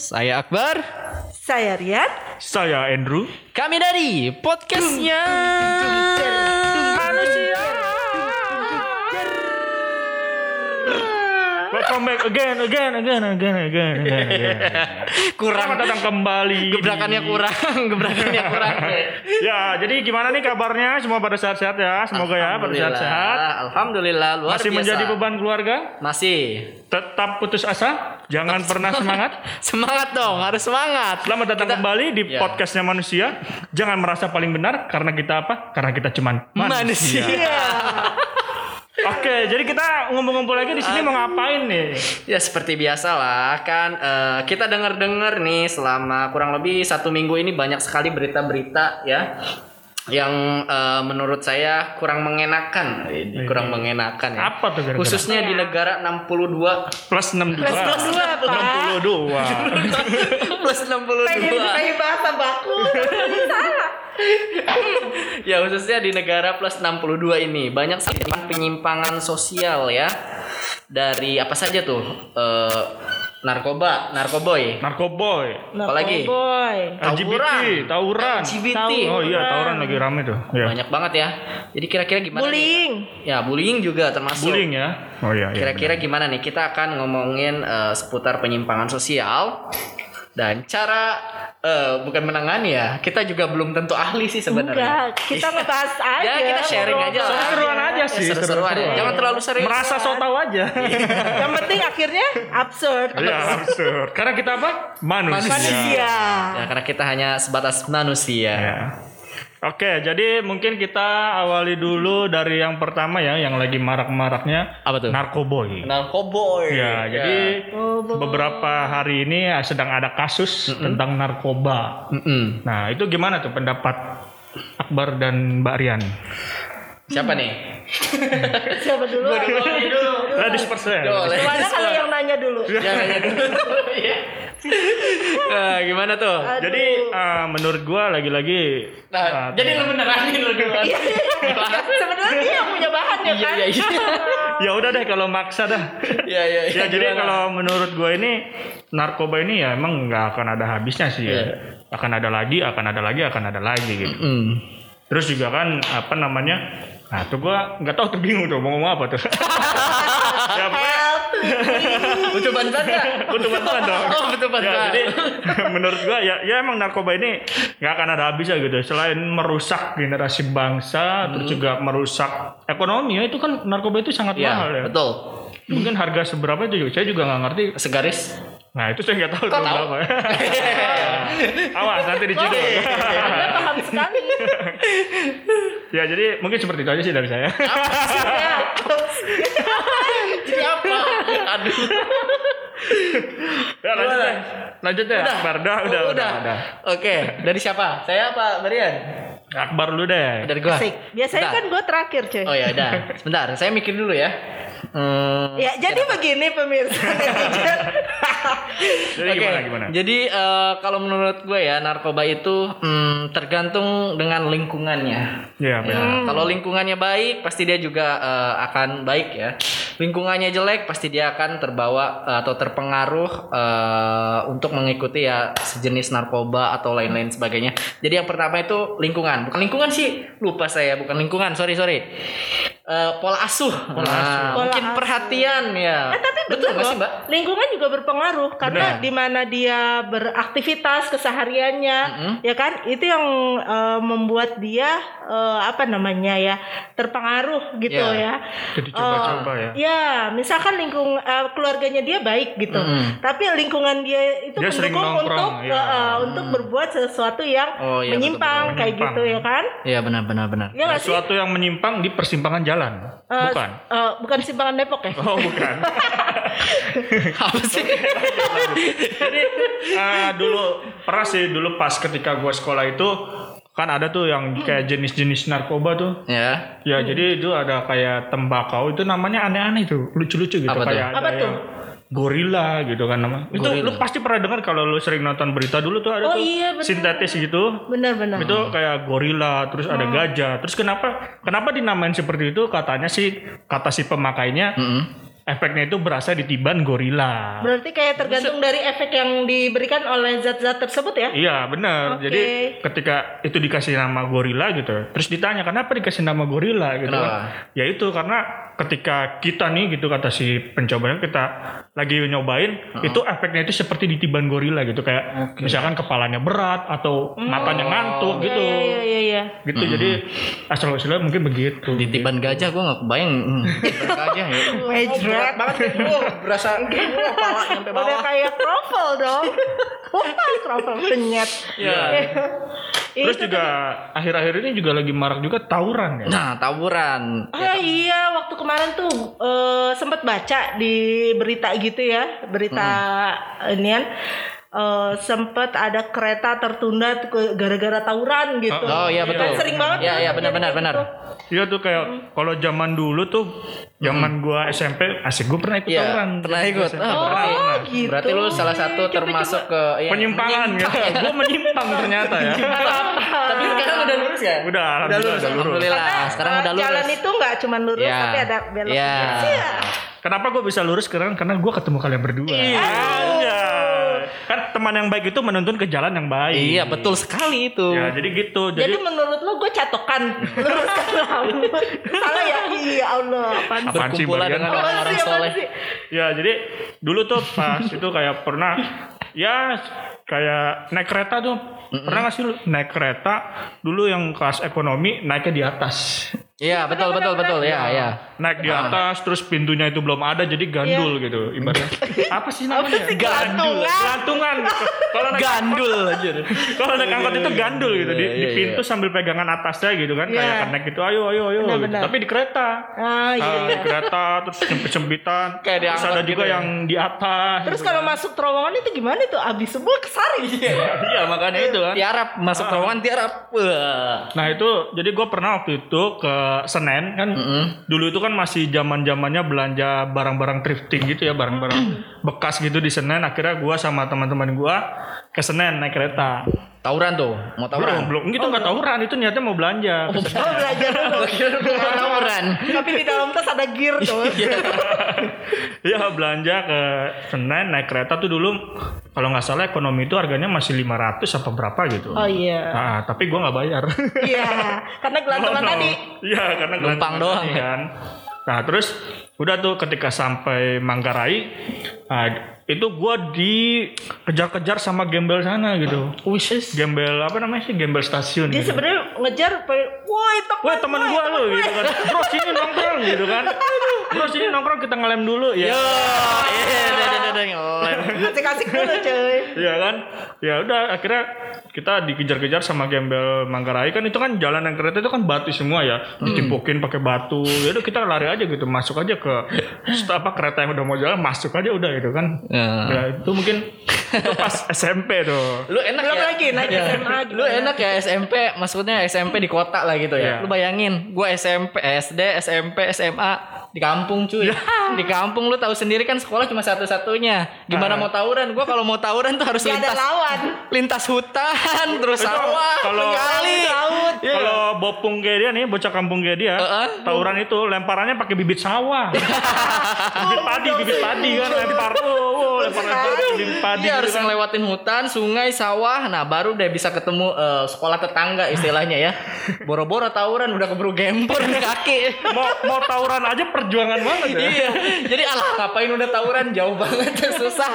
Saya Akbar. Saya Rian. Saya Andrew. Kami dari podcastnya Manusia. Welcome back again, again, again, again, again, again, again. kurang Selamat datang kembali. gebrakannya kurang, gebrakannya kurang. Ya, jadi gimana nih kabarnya? Semua pada sehat-sehat ya. Semoga ya pada sehat-sehat. Alhamdulillah luar Masih biasa. menjadi beban keluarga? Masih. Tetap putus asa. Jangan pernah semangat. Semangat dong, harus semangat. Selamat datang Kita- kembali di Ya. podcastnya manusia. Jangan merasa paling benar karena kita apa? Karena kita cuman manusia. Manusia. Oke, jadi kita ngumpul-ngumpul lagi di sini mau ngapain nih? Ya seperti biasa lah kan eh, kita dengar-dengar nih selama kurang lebih satu minggu ini banyak sekali berita-berita ya yang eh, menurut saya kurang mengenakan, Ini kurang mengenakan ya. Apa tuh gara-gara? Khususnya di negara 62 Plus 62. Plus dua, Pak. 62. plus 62. Pengen pakai bahasa baku. Salah. ya khususnya di negara plus 62 ini banyak sekali penyimpangan sosial ya dari apa saja tuh Eh, narkoba, narkoboy, Narkoboy. Apalagi? Boy. LGBT, tawuran. LGBT. Oh iya, tawuran lagi rame tuh. Ya. Banyak banget ya. Jadi kira-kira gimana? nih? Bullying. Ya, bullying juga termasuk. Bullying ya. Oh iya, iya. Kira-kira gimana nih? Kita akan ngomongin eh, seputar penyimpangan sosial dan cara eh, bukan menangani ya. Kita juga belum tentu ahli sih sebenarnya. Enggak, kita ngebahas aja. Ya, kita sharing aja lah. Seru-seruan aja sih, Seru-seruan ya. seru-seruan. Jangan terlalu serius. Merasa so tau aja. Yang penting akhirnya absurd. Iya, absurd. Karena kita apa? Manusia. Manusia. Ya, karena kita hanya sebatas manusia. Ya. Oke, jadi mungkin kita awali dulu dari yang pertama ya, yang lagi marak-maraknya Apa tuh? narkoboy. Narkoboy. Ya, jadi beberapa hari ini sedang ada kasus tentang narkoba. Mm-mm. Nah, itu gimana tuh pendapat Akbar dan Mbak Rian? Siapa nih? Siapa dulu? Ladies first ya. Boleh. Gimana kalau yang nanya dulu? Ya, nanya dulu. Nah, gimana tuh? Jadi eh, menurut gua lagi-lagi Nah, eh, jadi lu beneran nih lu duluan. Sebenarnya dia yang punya bahan ya Iya, kan? iya, iya. ya udah deh kalau maksa dah. Iya, iya, iya. ya jadi Gimana? kalau menurut gue ini narkoba ini ya emang nggak akan ada habisnya sih ya. Iya. Akan ada lagi, akan ada lagi, akan ada lagi gitu. Hmm. Terus juga kan apa namanya? Nah tuh gue nggak tahu tuh bingung tuh mau ngomong apa tuh. ya pokoknya. Butuh bantuan nggak? butuh bantuan dong. Oh, butuh Ya, bantuan. jadi menurut gue ya, ya emang narkoba ini nggak akan ada habisnya gitu. Selain merusak generasi bangsa, terus Hmm. juga merusak ekonomi ya itu kan narkoba itu sangat mahal Iya, ya. betul. Mungkin harga seberapa itu juga saya juga nggak ngerti. Segaris. Nah itu saya nggak tahu tuh tahu? berapa. Awas nanti diciduk. Anda paham sekali. ya jadi mungkin seperti itu aja sih dari saya. Siapa? Aduh. ya lanjut deh. Lanjut deh. Udah. Akbar udah udah udah. udah. Oke, dari siapa? Saya apa, Marian? Akbar dulu deh. Dari gua. Asik. Biasanya Bentar. kan gue terakhir cuy. Oh ya, udah. Sebentar, saya mikir dulu ya. Hmm, Ya jadi begini pemirsa. Jadi Oke, gimana gimana? Jadi eh, kalau menurut gue ya narkoba itu hmm, tergantung dengan lingkungannya. Ya benar. Ya, kalau lingkungannya baik, pasti dia juga eh, akan baik ya. Lingkungannya jelek, pasti dia akan terbawa eh, atau terpengaruh eh, untuk mengikuti ya sejenis narkoba atau lain-lain sebagainya. Jadi yang pertama itu lingkungan, bukan lingkungan sih, lupa saya, bukan lingkungan, sorry sorry. Eh, pola asuh, Pola Nah, asuh. mungkin Pola asuh. perhatian ya. Eh, tapi betul betul nggak sih mbak? lingkungan juga berpengaruh karena Benar. di mana dia beraktivitas kesehariannya, Mm-mm. ya kan, itu yang eh, membuat dia eh, apa namanya ya terpengaruh gitu Ya. ya. Jadi coba-coba ya. Ya, misalkan lingkung eh, keluarganya dia baik gitu, Mm-mm. tapi lingkungan dia itu Dia mendukung untuk ya. eh, eh, untuk berbuat sesuatu yang Oh, iya, menyimpang betul-betul. kayak Menyimpang. gitu ya kan? Iya benar benar benar. Ya? Sesuatu yang menyimpang di persimpangan jalan. Eh, Bukan. eh, bukan simpangan Depok ya? Oh bukan. Apa sih? Jadi eh, dulu pernah sih dulu pas ketika gua sekolah itu kan ada tuh yang kayak jenis-jenis narkoba tuh. ya. Ya jadi itu ada kayak tembakau itu namanya aneh-aneh tuh lucu-lucu gitu Apa tuh? kayak ada Apa tuh? Gorila gitu kan nama. Itu Gorila. lu pasti pernah dengar kalau lu sering nonton berita dulu tuh ada Oh tuh iya, bener. sintetis gitu. Benar-benar. Itu kayak gorila, terus ada gajah. Terus kenapa kenapa dinamain seperti itu? Katanya sih kata si pemakainya Mm-mm. efeknya itu berasa di tiban gorila. Berarti kayak tergantung dari efek yang diberikan oleh zat-zat tersebut ya? Iya benar. Oke. Jadi ketika itu dikasih nama gorila gitu, terus ditanya kenapa dikasih nama gorila gitu Kenapa? kan? Ya itu karena ketika kita nih gitu kata si pencobanya kita lagi nyobain itu efeknya itu seperti ditiban gorila gitu kayak misalkan kepalanya berat atau matanya ngantuk gitu. Iya iya iya iya. Gitu jadi asal usulnya mungkin begitu. Di tiban gajah gue nggak kebayang. Hmm, gajah ya. Wejret. banget gue berasa wah, pala nyampe Udah bawah. kayak kroffel dong. Kroffel penyet. Iya. Terus Itu juga akhir-akhir ini juga lagi marak juga tauran ya. Nah, tawuran. Ah iya, waktu kemarin tuh eh, sempat baca di berita gitu ya, berita inian eh, sempat ada kereta tertunda tuh ke- gara-gara tawuran gitu. Oh iya betul. Kan sering banget. Iya kan iya benar terjadi benar benar. gitu. Iya tuh kayak kalau zaman dulu tuh zaman gua SMP asik gua pernah ikut Iya, tawuran. pernah ikut. SMP. Ah, Oh, berarti, gitu. berarti lu salah satu Coba, termasuk ke yang Penyimpangan ya. gua menyimpang ternyata ya. Tapi sekarang udah lurus ya? Udah, Udah alhamdulillah lurus. udah lurus. Alhamdulillah. Sekarang Eh, udah lurus. Jalan itu nggak cuma lurus Iya. tapi ada belok. Iya. Iya. Kenapa gua bisa lurus sekarang? Karena gua ketemu kalian berdua. Iya. Kan teman yang baik itu menuntun ke jalan yang baik. Iya betul sekali itu. Ya, jadi gitu. Jadi, Jadi, menurut lo gue catokan rambut. Salah ya? Iya Allah. Apaan sih? Apaan sih, Berkumpullah Barian? dengan orang-orang soleh. ya jadi dulu tuh pas itu kayak pernah ya kayak naik kereta tuh. Pernah gak sih lu naik kereta dulu yang kelas ekonomi naiknya di atas. Iya betul betul betul ya ya. naik di atas terus pintunya itu belum ada jadi gandul gitu ibaratnya apa sih namanya Apa sih, gelantungan? gelantungan kalau naik Gandul aja. kalau naik angkot itu gandul gitu di, Iya, di iya, pintu sambil pegangan atasnya gitu kan Iya. kayak connect gitu ayo ayo ayo Benar, gitu. benar. tapi di kereta Ah, iya. Ah, di kereta terus sempit sempitan Kayak di terus ada juga gitu ya. yang di atas Terus gitu kalau kan. masuk terowongan itu gimana tuh? Abis semua kesari. iya makanya itu kan Tiarap masuk terowongan tiarap. Nah itu jadi gue pernah waktu itu ke Senen kan dulu itu kan masih zaman zamannya belanja barang-barang thrifting gitu ya barang-barang bekas gitu di Senen. Akhirnya gue sama teman-teman gue ke Senen naik kereta Tawuran tuh, mau belum tawuran. belum gitu nggak tawuran itu niatnya mau belanja Oh belajar dulu. Mau tawuran. Tapi di dalam tas ada gear tuh. ya belanja ke Senen naik kereta tuh dulu kalau nggak salah ekonomi itu harganya masih 500 apa berapa gitu Oh iya. Nah, tapi gue nggak bayar Iya. Karena gelantungan no. tadi. Iya, karena Numpang gelantungan doang tadi ya? kan. Nah, terus udah tuh ketika sampai Manggarai, nah, itu gua dikejar-kejar sama gembel sana gitu. Wis. Gembel apa namanya sih? Gembel stasiun Dia gitu. sebenarnya ngejar, woi teman, Wah teman gua lu gitu kan. Bro sini nongkrong gitu kan. Bro sini nongkrong kita ngelem dulu ya. Yo, iya, iya, iya, iya, ngelem. Kasih-kasih dulu cuy. Iya kan? Ya udah akhirnya kita dikejar-kejar sama gembel Manggarai kan itu kan jalan yang kereta itu kan batu semua ya. Ditimpukin pakai batu. Ya udah kita lari aja gitu, masuk aja ke apa kereta yang udah mau jalan, masuk aja udah gitu kan. Ya. Ya itu mungkin itu pas SMP tuh. Lu enak Belum ya? lagi naik Iya. SMA Lu enak ya SMP, maksudnya SMP di kota lah gitu ya. Iya. Lu bayangin, gua SMP, SD, SMP, SMA di kampung cuy. Iya. Di kampung lu tahu sendiri kan sekolah cuma satu-satunya. Gimana Ah. mau tawuran? Gua kalau mau tawuran tuh harus Gak ada lintas lawan. lintas hutan, terus Itu sawah, kalau- kali. Laut. Iya. Kalau bopung kayak dia nih, bocah kampung kayak dia, Heeh. tawuran itu lemparannya pakai bibit sawah. bibit padi, bibit padi kan lempar. Oh, oh, lempar lempar bibit padi. Dia gitu harus kan. ngelewatin hutan, sungai, sawah. Nah, baru udah bisa ketemu eh, sekolah tetangga istilahnya ya. Boro-boro tawuran udah keburu gempur kaki. mau mau tawuran aja perjuangan banget ya. iya. Jadi alah ngapain udah tawuran jauh banget susah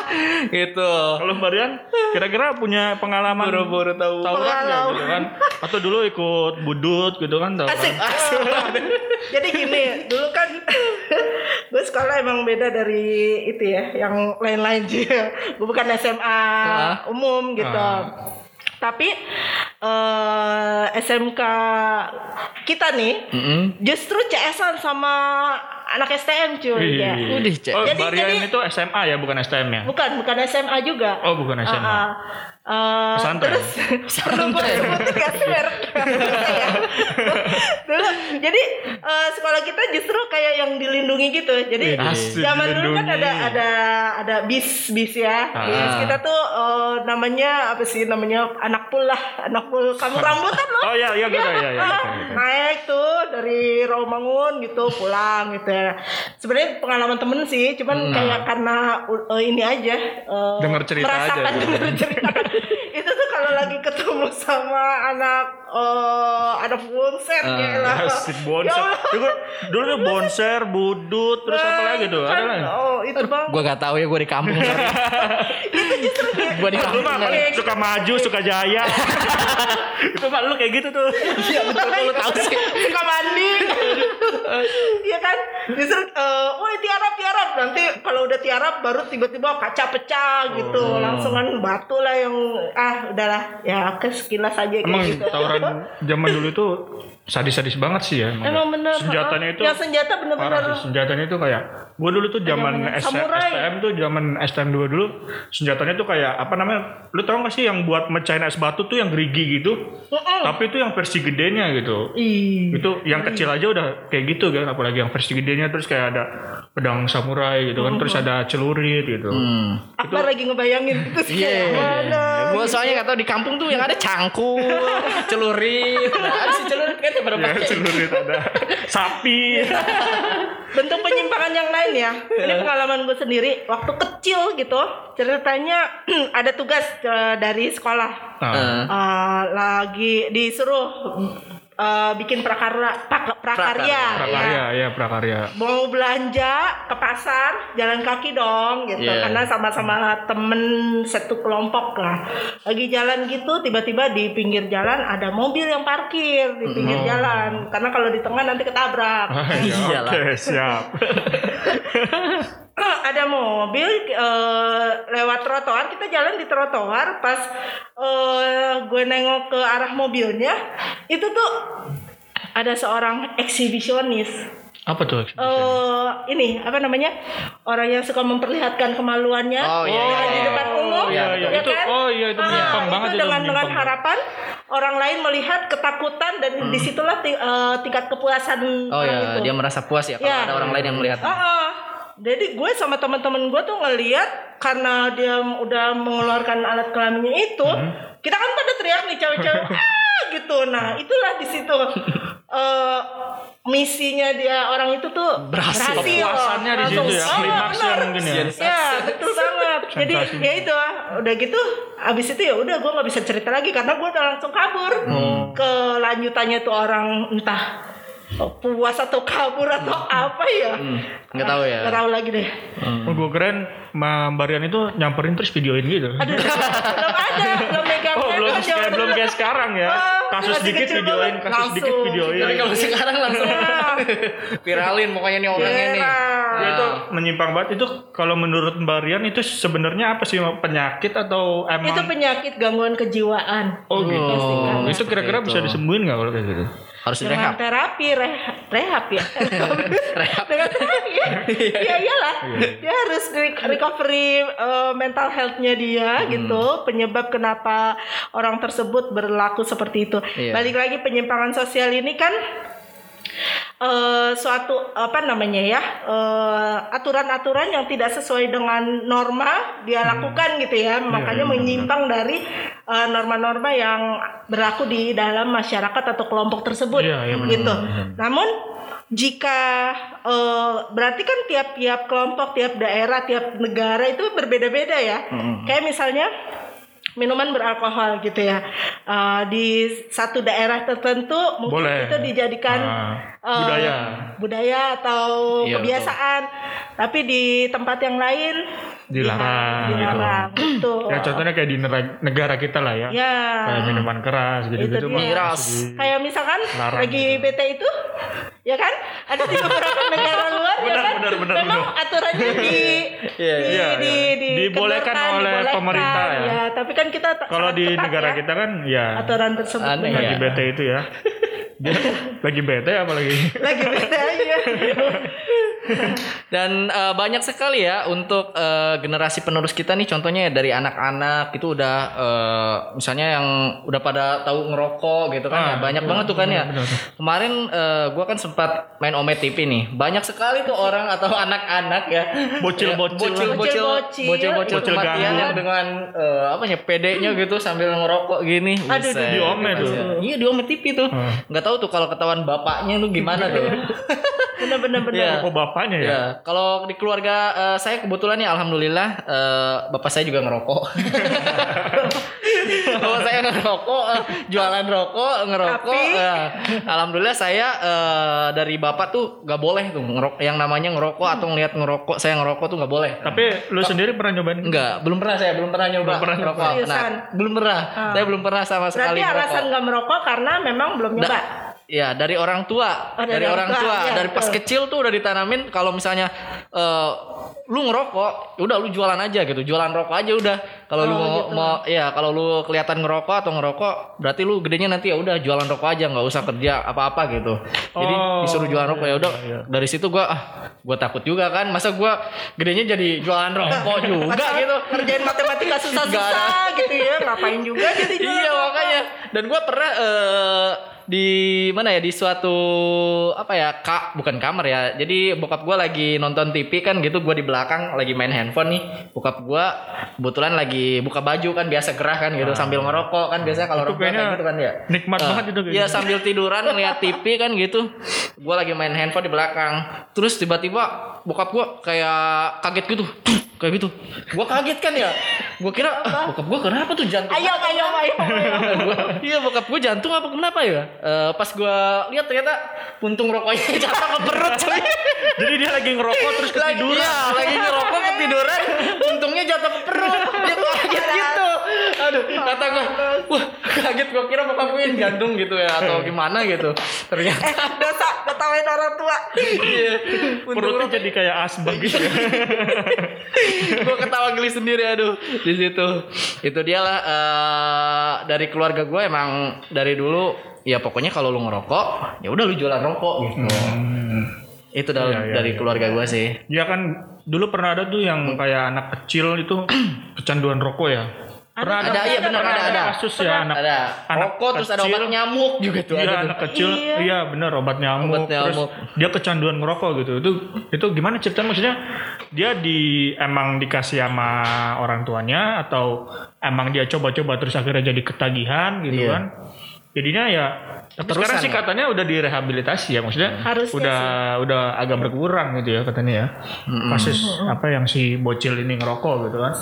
gitu. Kalau Mbak Rian, kira-kira punya pengalaman Boro-boro tahu. tawuran nggak Pengalaman. gitu kan? Atau dulu ikut budut gitu kan tawuran? Asik. Jadi gini, dulu kan gue sekolah emang beda dari itu ya, yang lain-lain juga. Gue bukan SMA umum gitu. Ah. Tapi eh SMK kita nih Mm-mm. justru CS-an sama anak STM cuy ya. Cek. Oh, Jadi- jadi- itu SMA ya, bukan STM ya? Bukan, bukan SMA juga. Oh, bukan SMA. Ah, ah. Eh, Pesantren. terus perlu gue sebutin gak sih merek? Ya. dulu jadi eh, sekolah kita justru kayak yang dilindungi gitu jadi Asik, zaman dulu kan dilindungi. ada ada ada bis bis ya Ah. bis kita tuh eh, namanya apa sih namanya anak pul lah anak pul kamu rambutan loh Oh iya, iya, gue tahu, iya, iya. Tahu. naik tuh dari Rawamangun gitu pulang gitu ya. Sebenarnya pengalaman temen sih, cuman kayak karena uh, ini aja uh, Denger cerita aja merasakan gitu. denger cerita. itu tuh kalau lagi ketemu sama anak uh, anak bonset Ah, ya lah. Bonser. Ya Allah. Dulu, dulu tuh bonser, budut, terus apa lagi tuh? Ada Kan, lagi? Oh, itu bang. Gue gak tahu ya gue di kampung. itu justru gue di Lu kampung. mah suka maju, suka jaya. itu mah lu kayak gitu tuh. Iya betul lu tahu sih. suka mandi Iya kan justru eh woi tiarap tiarap nanti kalau udah tiarap baru tiba-tiba kaca pecah gitu Oh. langsung kan batu lah yang ah udahlah ya ke sekilas aja kayak Emang gitu tawuran zaman dulu itu sadis-sadis banget sih ya. emang bener Senjatanya itu ya senjata parah bener-bener sih. Senjatanya itu kayak gua dulu tuh zaman Zaman S- samurai. STM tuh zaman STM 2 dulu senjatanya tuh kayak apa namanya? Lu tau gak sih yang buat mecahin es batu tuh yang gerigi gitu? Mm-mm. Tapi itu yang versi gedenya gitu. Ih. itu yang kecil aja udah kayak gitu kan apalagi yang versi gedenya terus kayak ada pedang samurai gitu kan terus ada celurit gitu Hmm. Akbar lagi ngebayangin itu sih Iya. kayak mana Gue soalnya gak tahu di kampung tuh yang ada cangkul, celurit. Nah, ada si celurit kan pada ya celurit ada sapi bentuk penyimpangan yang lain ya. Ini pengalaman gue sendiri waktu kecil gitu ceritanya ada tugas eh, dari sekolah. Eh, Eh, lagi disuruh eh, bikin prakarya pak- prakarya, prakarya ya. ya prakarya mau belanja ke pasar jalan kaki dong gitu Iya. karena sama-sama temen satu kelompok lah lagi jalan gitu tiba-tiba di pinggir jalan ada mobil yang parkir di pinggir Oh. jalan karena kalau di tengah nanti ketabrak Iyalah. oke siap mobil eh, lewat trotoar kita jalan di trotoar pas eh, gue nengok ke arah mobilnya itu tuh ada seorang eksibisionis apa tuh eh ini apa namanya orang yang suka memperlihatkan kemaluannya Oh, iya, iya, di iya. depan umum iya, iya. ya Itu- kan? oh, iya, itu Ah, menyimpang banget itu itu, dengan dengan harapan orang lain melihat ketakutan dan Hmm. di situlah eh, tingkat kepuasan Oh ya, itu. dia merasa puas ya kalau Iya. ada orang lain yang melihat. Ah, ah. Jadi gue sama teman-teman gue tuh ngeliat karena dia udah mengeluarkan alat kelaminnya itu, Hmm. kita kan pada teriak nih cewek-cewek ah gitu. Nah itulah di situ eh, misinya dia orang itu tuh Berhasil. Kepuasannya di situ ya, Oh, klimaksnya benar. mungkin ya. Ya betul banget. Jadi ya itu udah gitu. Abis itu ya udah gue nggak bisa cerita lagi karena gue udah langsung kabur. Hmm. Kelanjutannya tuh orang entah puas atau kabur atau apa ya. Hmm, nggak tahu ya. Gak tahu lagi deh. Oh, gue keren Mbak Barian itu nyamperin terus videoin gitu Aduh, belum ada, belum megang Oh belum kayak belum kayak sekarang ya. Ah, Kasus masih dikit kecil videoin, kasus dikit Langsung. videoin. Tapi kalau sekarang langsung Iya. viralin pokoknya nih orangnya nih. Ya, itu menyimpang banget itu kalau menurut Mbak Rian itu sebenarnya apa sih penyakit atau emang Itu penyakit gangguan kejiwaan. Oh gitu. Oh, itu kira-kira bisa disembuhin nggak kalau kayak gitu? Harus Dengan direhab. terapi, rehab, rehab ya. Rehab. Dengan terapi ya. Iya iyalah. Dia harus re- recovery uh, mental health-nya dia Hmm. gitu. Penyebab kenapa orang tersebut berlaku seperti itu. Iya. Balik lagi penyimpangan sosial ini kan eh suatu apa namanya ya eh, aturan-aturan yang tidak sesuai dengan norma dia lakukan gitu ya. Makanya iya, menyimpang dari eh, norma-norma yang berlaku di dalam masyarakat atau kelompok tersebut Iya, iya, benar, gitu. benar. namun jika eh, berarti kan tiap-tiap kelompok tiap daerah tiap negara itu berbeda-beda ya. Kayak misalnya minuman beralkohol gitu ya Eh, di satu daerah tertentu mungkin Boleh. itu dijadikan Ah, eh, budaya. budaya atau Iya, kebiasaan tapi di tempat yang lain Dilarang, gitu. dilarang betul Ya contohnya kayak di negara kita lah ya. ya Kayak minuman keras gitu-gitu. Miras. kayak misalkan Larang lagi gitu. bete itu ya kan ada di beberapa negara luar ya Benar, kan benar, benar, memang benar. aturannya di Iya, di, iya, di, iya. di- Dibolehkan oleh dibolehkan, pemerintah ya. tapi kan kita Kalau di negara ya, kita kan ya aturan tersebut Aneh benar. lagi ya. bete itu ya. Dia lagi bete apa lagi? lagi bete aja Dan eh, banyak sekali ya untuk eh, generasi penerus kita nih contohnya dari anak-anak itu udah eh, misalnya yang udah pada tahu ngerokok gitu kan ya. Banyak banget tuh kan ya. Kemarin eh, gua kan sempat main Omet TV nih. Banyak sekali tuh orang atau anak-anak ya. Bocil-bocil. bocil-bocil Bocil-bocil. bocil-bocil Bocil kematian gangguan. yang dengan eh, apa ya PD-nya gitu sambil ngerokok gini. Aduh, Buset. di Omet tuh. Iya di Omet TV tuh. Nggak tahu tuh kalau ketahuan bapaknya tuh gimana tuh. Bener-bener bener. Iya. Kok bapaknya ya? Ya, kalau di keluarga eh, saya kebetulan ya alhamdulillah eh, bapak saya juga ngerokok. bapak saya ngerokok, eh, jualan rokok, ngerokok. Tapi- ya. alhamdulillah saya eh, dari bapak tuh nggak boleh tuh ngerok yang namanya ngerokok atau ngelihat ngerokok saya ngerokok tuh nggak boleh. Tapi lu sendiri pernah nyobain? Enggak, belum pernah saya belum pernah nyoba Belum pernah ngerokok. Nah, belum pernah. Saya belum pernah sama sekali Berarti alasan ngerokok. nggak merokok karena memang belum nyoba. Ya dari orang tua, Oh, dari, orang tua, iya, dari pas betul. kecil tuh udah ditanamin kalau misalnya eh, lu ngerokok, ya udah lu jualan aja gitu, jualan rokok aja udah. Kalau lu Oh, mau, gitu. mau ya kalau lu kelihatan ngerokok atau ngerokok, berarti lu gedenya nanti ya udah jualan rokok aja, nggak usah kerja apa-apa gitu. Jadi Oh, disuruh jualan rokok ya udah. iya, iya. Dari situ gua ah, gua takut juga kan, masa gua gedenya jadi jualan rokok juga gitu. Kerjain matematika susah-susah gitu ya. Ngapain juga jadi jualan iya rokok. makanya dan gue pernah eh, di mana ya di suatu apa ya kak bukan kamar ya jadi bokap gue lagi nonton TV kan gitu gue di belakang lagi main handphone nih bokap gue kebetulan lagi buka baju kan biasa gerah kan gitu sambil ngerokok kan biasanya kalau rokok kayak gitu kan ya nikmat Eh, banget itu kayak Iya gitu. sambil tiduran ngeliat TV kan gitu. Gue lagi main handphone di belakang. Terus tiba-tiba bokap gue kayak kaget gitu. Kayak gitu. Gue kaget kan ya. Gue kira ah, bokap gue kenapa tuh jantung? Ayo, ayo, ayo, Iya bokap gue jantung apa kenapa ya? Eh, pas gue lihat ternyata puntung rokoknya jatuh ke perut coy. Jadi dia lagi ngerokok terus lagi ketiduran. iya, lagi ngerokok ketiduran, untungnya jatuh ke perut. Dia kaget gitu. Aduh, kata gue, wah kaget gue kira bokap gue yang jantung gitu ya atau gimana gitu. Ternyata Eh, dosa ketawain orang tua. iya. Perutnya jadi kayak asbak gitu ya. gue ketawa geli sendiri aduh di situ. Itu dia lah eh, dari keluarga gue emang dari dulu ya pokoknya kalau lu ngerokok ya udah lu jualan rokok gitu. Itu dari, Iya, iya, dari iya. keluarga gue sih. Ya kan dulu pernah ada tuh yang kayak anak kecil itu kecanduan rokok ya. Pernah Ada, iya benar ada ada. kasus ya anak ada anak rokok terus ada obat nyamuk juga tuh Iya ada anak kecil, Iya. iya bener obat nyamuk. Obat Terus nyamuk. dia kecanduan ngerokok gitu. Itu itu gimana ceritanya? Maksudnya dia di emang dikasih sama orang tuanya atau emang dia coba-coba terus akhirnya jadi ketagihan gitu Iya. kan? Jadinya ya. Tapi sekarang sih ya? katanya udah direhabilitasi ya, maksudnya Harusnya udah udah agak berkurang gitu ya katanya ya. Kasus apa yang si bocil ini ngerokok gitu kan?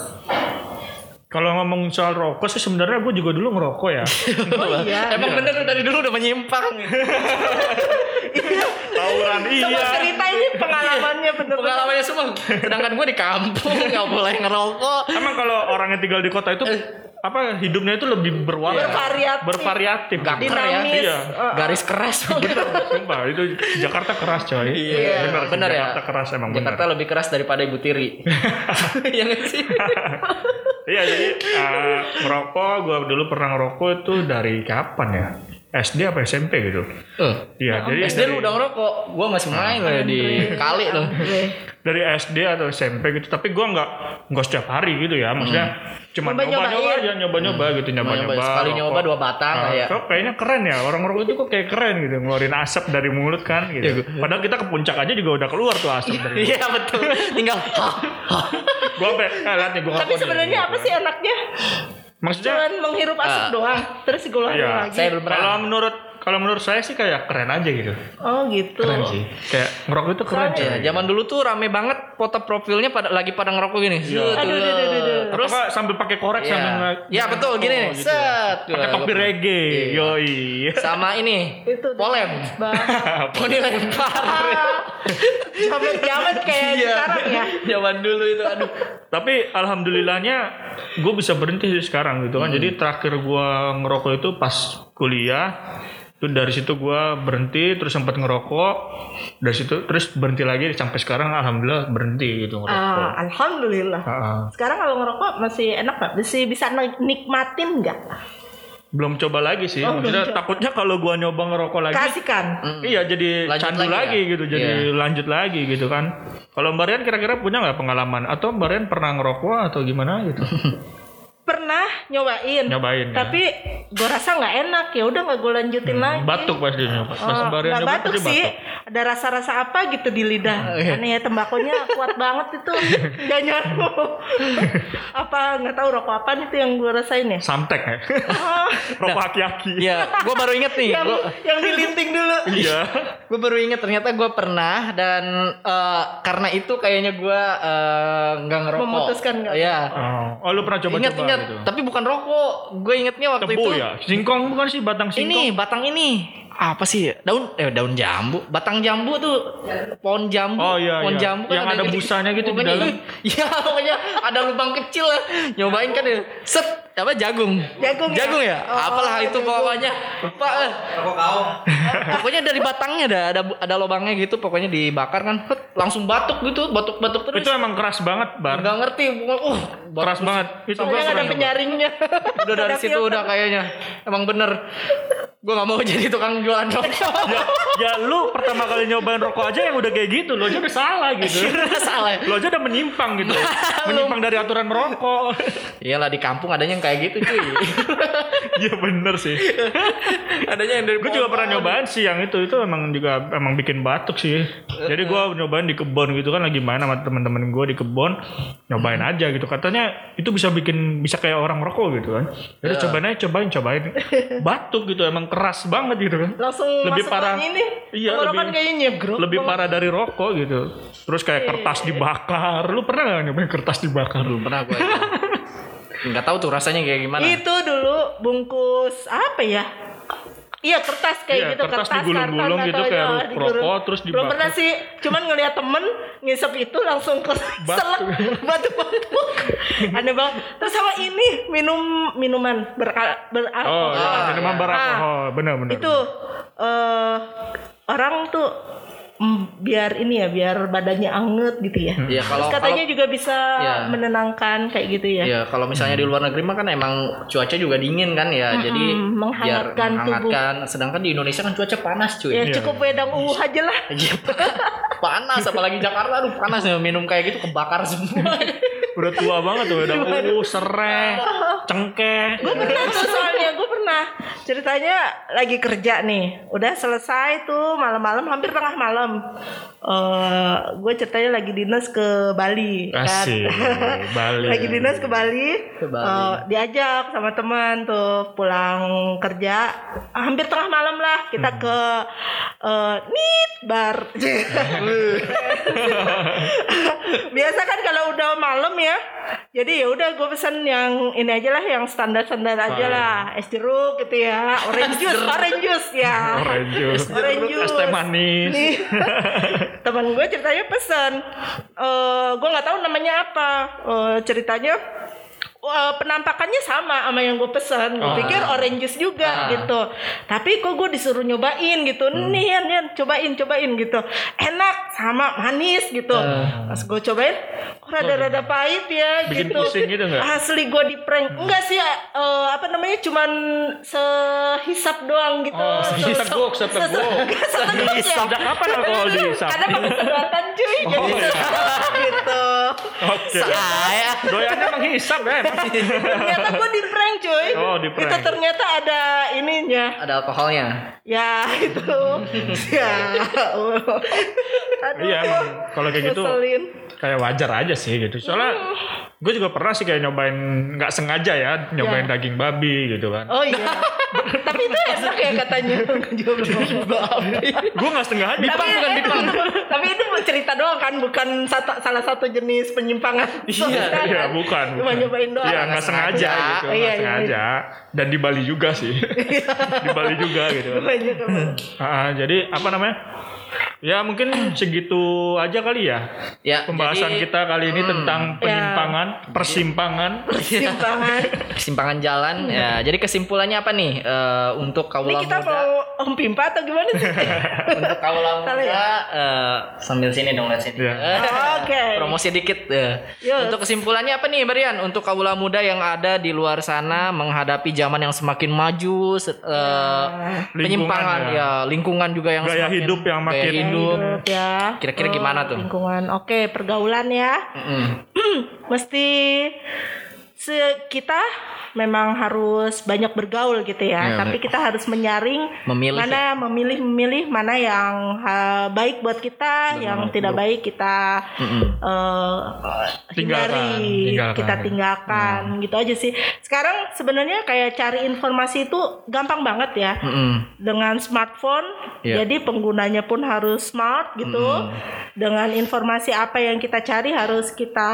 Kalau ngomong soal rokok sih sebenarnya gue juga dulu ngerokok ya. Oh iya. Emang bener lu dari dulu udah menyimpang. Tawuran Coba iya. cerita ini pengalamannya bener-bener. Pengalamannya semua. Sedangkan gue di kampung nggak boleh ngerokok. Emang kalau orang yang tinggal di kota itu apa hidupnya itu lebih berwarna, Bervariatif. bervariatif. Gangker ya. Dinamis. Iya. Eh, Garis keras. Bener, sumpah itu Jakarta keras coy. Iya, bener, sih, bener ya. Jakarta keras emang Jakarta lebih keras daripada Ibu Tiri. Iya nggak sih? Iya jadi eh, ngerokok gue dulu pernah ngerokok itu dari kapan ya? SD apa SMP gitu? Eh, Iya jadi SD dari, lu udah ngerokok, gua masih main loh di kali loh. dari SD atau SMP gitu. Tapi gue nggak nggak setiap hari gitu ya. Maksudnya cuma Nyoba-nyobain. nyoba-nyoba aja, nyoba-nyoba gitu, nyoba-nyoba. Nyoba, sekali rokok. nyoba dua batang Nah, kayak. kok kayaknya keren ya orang ngerokok itu kok kayak keren gitu ngeluarin asap dari mulut kan gitu. Padahal kita ke puncak aja juga udah keluar tuh asap dari mulut. Iya betul. Tinggal. Gua sampai eh, lihat nih gua Tapi sebenarnya apa sih enaknya? Maksudnya Cuman menghirup asap Ah. doang, terus dikeluarin Iya. lagi. Saya belum pernah. kalau menurut kalau menurut saya sih kayak keren aja gitu. Oh gitu. Keren sih. Kayak ngerokok itu keren. Ya, zaman dulu tuh rame banget foto profilnya pada lagi pada ngerokok gini. Set, Aduh, aduh, aduh, aduh. Terus Apa, sambil pakai korek Iya. sambil Iya, betul, gini nih. gitu. Set. Pakai topi reggae. Iya. Yoi. sama ini Itu polem. Bang. Poni lempar. Jamet jamet kayak Iya. sekarang ya. Zaman dulu itu aduh. Tapi alhamdulillahnya gue bisa berhenti sih sekarang gitu kan. Hmm. Jadi terakhir gue ngerokok itu pas kuliah. Itu dari situ gue berhenti terus sempat ngerokok. Dari situ terus berhenti lagi sampai sekarang alhamdulillah berhenti gitu ngerokok. Ah, alhamdulillah. Ah, ah. Sekarang kalau ngerokok masih enak nggak? Masih bisa nik- nikmatin nggak? belum coba lagi sih. Oh, Maksudnya coba. takutnya kalau gua nyoba ngerokok lagi Kasihkan. Iya jadi Lanjut candu lagi lagi, ya? gitu, jadi lanjut lagi gitu kan. Kalau Mbak Rian kira-kira punya nggak pengalaman atau Mbak Rian pernah ngerokok atau gimana gitu? Pernah nyobain. Nyobain ya. Tapi gue rasa nggak enak ya udah nggak gue lanjutin lagi. Batuk pas dia nyoba. Pas Oh, nggak nyoba batuk pasti sih, batuk. ada rasa-rasa apa gitu di lidah. Aneh ya tembakonya kuat banget itu, nggak nyaru. apa nggak tahu rokok apa itu yang gue rasain ya? Samtek ya. Oh, Rokok aki-aki. Iya, gue baru inget nih. yang, Gua, yang dilinting dulu. Iya. gue baru inget ternyata gue pernah dan eh, karena itu kayaknya gue eh, nggak ngerokok. Memutuskan nggak Iya. Oh, oh lu pernah coba-coba Ingat ingat, gitu. tapi bukan rokok. Gue ingetnya waktu Tebu itu. ya? Singkong bukan sih batang singkong? Ini batang ini apa sih daun eh daun jambu batang jambu tuh pohon jambu Oh, iya, pohon iya. jambu kan Yang ada busanya gitu di pokoknya- dalam. iya pokoknya ada lubang kecil lah nyobain kan ya set apa jagung Jagung ya? jagung ya, Oh, apalah itu jagung. pokoknya eh. pokoknya dari batangnya ada ada ada lubangnya gitu pokoknya dibakar kan langsung batuk gitu batuk batuk terus Itu emang keras banget, Bar. nggak ngerti pokoknya uh Keras banget. Itu ada pernah nyoba. penyaringnya. udah dari situ udah kayaknya emang bener gue nggak mau jadi tukang jualan rokok Ya, ya lu pertama kali nyobain rokok aja yang udah kayak gitu, lo aja udah salah gitu. salah ya. Lo aja udah menyimpang gitu. menyimpang dari aturan merokok. Iyalah di kampung adanya yang kayak gitu cuy. Iya bener sih. adanya yang dari Gue juga pernah nyobain sih yang itu itu emang juga emang bikin batuk sih. Jadi gue nyobain di kebun gitu kan lagi main sama teman-teman gue di kebun nyobain aja gitu. Katanya itu bisa bikin bisa kayak orang merokok gitu kan. Jadi cobain aja cobain cobain. Batuk gitu emang keras banget gitu kan. Langsung Lebih masuk parah. nih. Iya, Tenggorokan lebih- kayaknya nyegrok. Lebih parah dari rokok gitu. Terus kayak kertas dibakar. Lu pernah gak nyobain kertas dibakar? belum pernah gue. Nggak tahu tuh rasanya kayak gimana. Itu dulu bungkus apa ya? Iya kertas kayak Iya, gitu kertas kertas digulung-gulung karton gitu kayak ya, rokok, digulung. terus Belum dibakar. pernah sih, cuman ngeliat temen ngisep itu langsung ke selek batuk-batuk. Aneh banget. Terus sama ini minum minuman ber, Oh, beralkohol. ya, Ah, minuman iya. beralkohol. Bener-bener. itu eh orang tuh mm, biar ini ya biar badannya anget gitu ya. Iya kalau Terus katanya juga bisa Iya. menenangkan kayak gitu ya. Ya kalau misalnya di luar negeri mah kan emang cuaca juga dingin kan ya, jadi biar menghangatkan tubuh. menghangatkan. Sedangkan di Indonesia kan cuaca panas cuy. Ya Iya. cukup wedang uhu aja lah. Iya. panas apalagi Jakarta aduh panas ya minum kayak gitu kebakar semua. Udah tua banget tuh, udah uh, serai, cengkeh. Gue pernah tuh soalnya gue pernah ceritanya lagi kerja nih, udah selesai tuh malam-malam hampir tengah malam. Eh gue ceritanya lagi dinas ke Bali kan. Asik, Bali. lagi dinas ke Bali, Ke Bali. Eh, diajak sama teman tuh pulang kerja hampir tengah malam lah kita ke eh, nit bar. Biasa kan kalau udah malam ya, jadi ya udah gue pesen yang ini aja lah, yang standar-standar aja lah, es jeruk gitu ya, orange juice, orange juice ya. Orange juice. Orange juice. Es teh manis. Nih. Temen gue ceritanya pesen, eh gue nggak tahu namanya apa, Eh, ceritanya. Wah, penampakannya sama sama yang gue pesen. Gue Oh. pikir orange juice juga Ah. gitu. Tapi kok gue disuruh nyobain gitu. Hmm. Nih, Yan, cobain, cobain gitu. Enak sama manis gitu. Pas gue cobain, kok rada-rada pahit ya. Bikin gitu. pusing gitu nggak? Asli gue di prank. Enggak sih, eh, apa namanya? Cuman sehisap doang gitu. Oh, Se- seteguk, se- seteguk. se- seteguk ya. Sejak kapan alkohol dihisap? Karena pakai sedotan cuy, jadi Oh, iya. gitu. Oke. Saya Doyannya menghisap ya. Ternyata gue di prank cuy. Oh, di prank. Itu ternyata ada ininya. ada alkoholnya. Ya itu. ya. Aduh. Iya emang kalau kayak gitu kayak wajar aja sih gitu. Soalnya gue juga pernah sih kayak nyobain nggak sengaja ya nyobain Ya. daging babi gitu kan. Oh iya. Tapi itu enak ya katanya. Gue nggak setengah aja. Dipang bukan dipang. Tapi itu cerita doang kan, bukan satu, salah satu jenis penyimpangan. Iya, Kan? Iya bukan. Cuma bukan. nyobain doang. Iya nggak sengaja sengaja. gitu, nggak Iya, iya, sengaja. Dan di Bali juga sih. di Bali juga gitu. kan. Banyak. Ah, jadi apa namanya? Ya mungkin segitu aja kali ya. Ya, Pembahasan jadi- kita kali ini tentang penyimpangan, persimpangan. Simpangan. kesimpangan jalan ya. Jadi kesimpulannya apa nih Eh, untuk Ini kaula kita muda? mau om pimpa atau gimana sih? untuk kaula Salah muda ya? eh, sambil sini dong lihat sini. Ya. Eh, Oke. Promosi dikit. eh. Yes. Untuk kesimpulannya apa nih Barian? Untuk kaula muda yang ada di luar sana menghadapi zaman yang semakin maju, se- eh, penyimpangan Lingkungan, ya. lingkungan juga yang Gaya semakin- hidup yang gaya makin- hidup. Hidup ya. Kira-kira Eh, gimana tuh? Lingkungan. Oke, pergaulan ya. Mm-mm. Mesti se- kita memang harus banyak bergaul gitu ya. Ya, Tapi kita harus menyaring Memilih mana memilih memilih mana yang ha, baik buat kita, yang tidak baik kita Tinggalkan, hindari, tinggalkan. kita tinggalkan gitu aja sih. Sekarang sebenarnya kayak cari informasi itu gampang banget ya Mm-mm. dengan smartphone. Iya. Jadi penggunanya pun harus smart gitu. Dengan informasi apa yang kita cari harus kita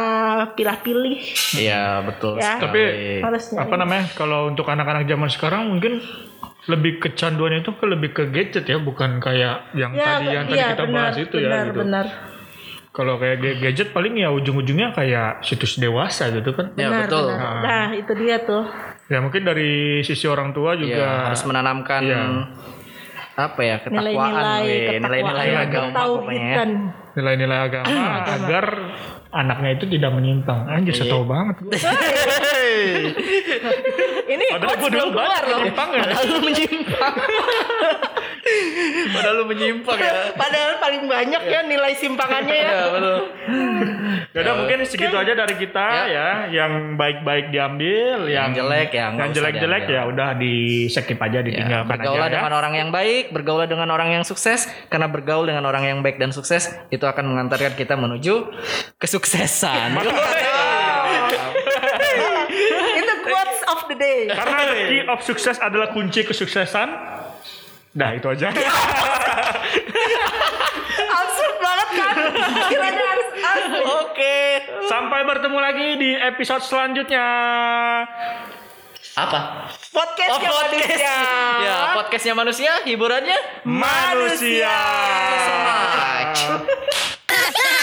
pilih-pilih. Iya betul. Ya. Tapi Harus nyari. apa namanya? Kalau untuk anak-anak zaman sekarang mungkin lebih kecanduan itu ke lebih ke gadget ya, bukan kayak yang tadi yang tadi iya, kita benar, bahas itu benar, ya gitu. Benar, Kalau kayak ga- gadget paling ya ujung-ujungnya kayak situs dewasa gitu kan. Ya, benar, betul. benar. Nah, itu dia tuh. Ya mungkin dari sisi orang tua juga harus menanamkan Iya. Apa ya ketakwaan, Nilai-nilai nilai-nilai agama pokoknya. ya. nilai-nilai agama agar anaknya itu tidak menyimpang. Anjir, saya tahu banget. Ini Padahal gue dulu keluar loh. menyimpang ya. Padahal lu menyimpang. Padahal lu menyimpang ya. Padahal paling banyak ya nilai simpangannya ya. Ya betul. Ya udah mungkin segitu aja dari kita ya. Yang baik-baik diambil, yang, jelek ya, yang usah jelek-jelek ya udah di skip aja ditinggalkan Bergaul aja ya. dengan orang yang baik, bergaul dengan orang yang sukses. Karena bergaul dengan orang yang baik dan sukses itu akan mengantarkan kita menuju kesuksesan. Itu quotes of the day. Karena the key of sukses adalah kunci kesuksesan. Nah itu aja. Absurd banget kan? Kiranya harus absurd. Oke. Sampai bertemu lagi di episode selanjutnya. Apa? Podcastnya Oh, podcast. manusia. Ya, podcastnya manusia, hiburannya Manusia. so much.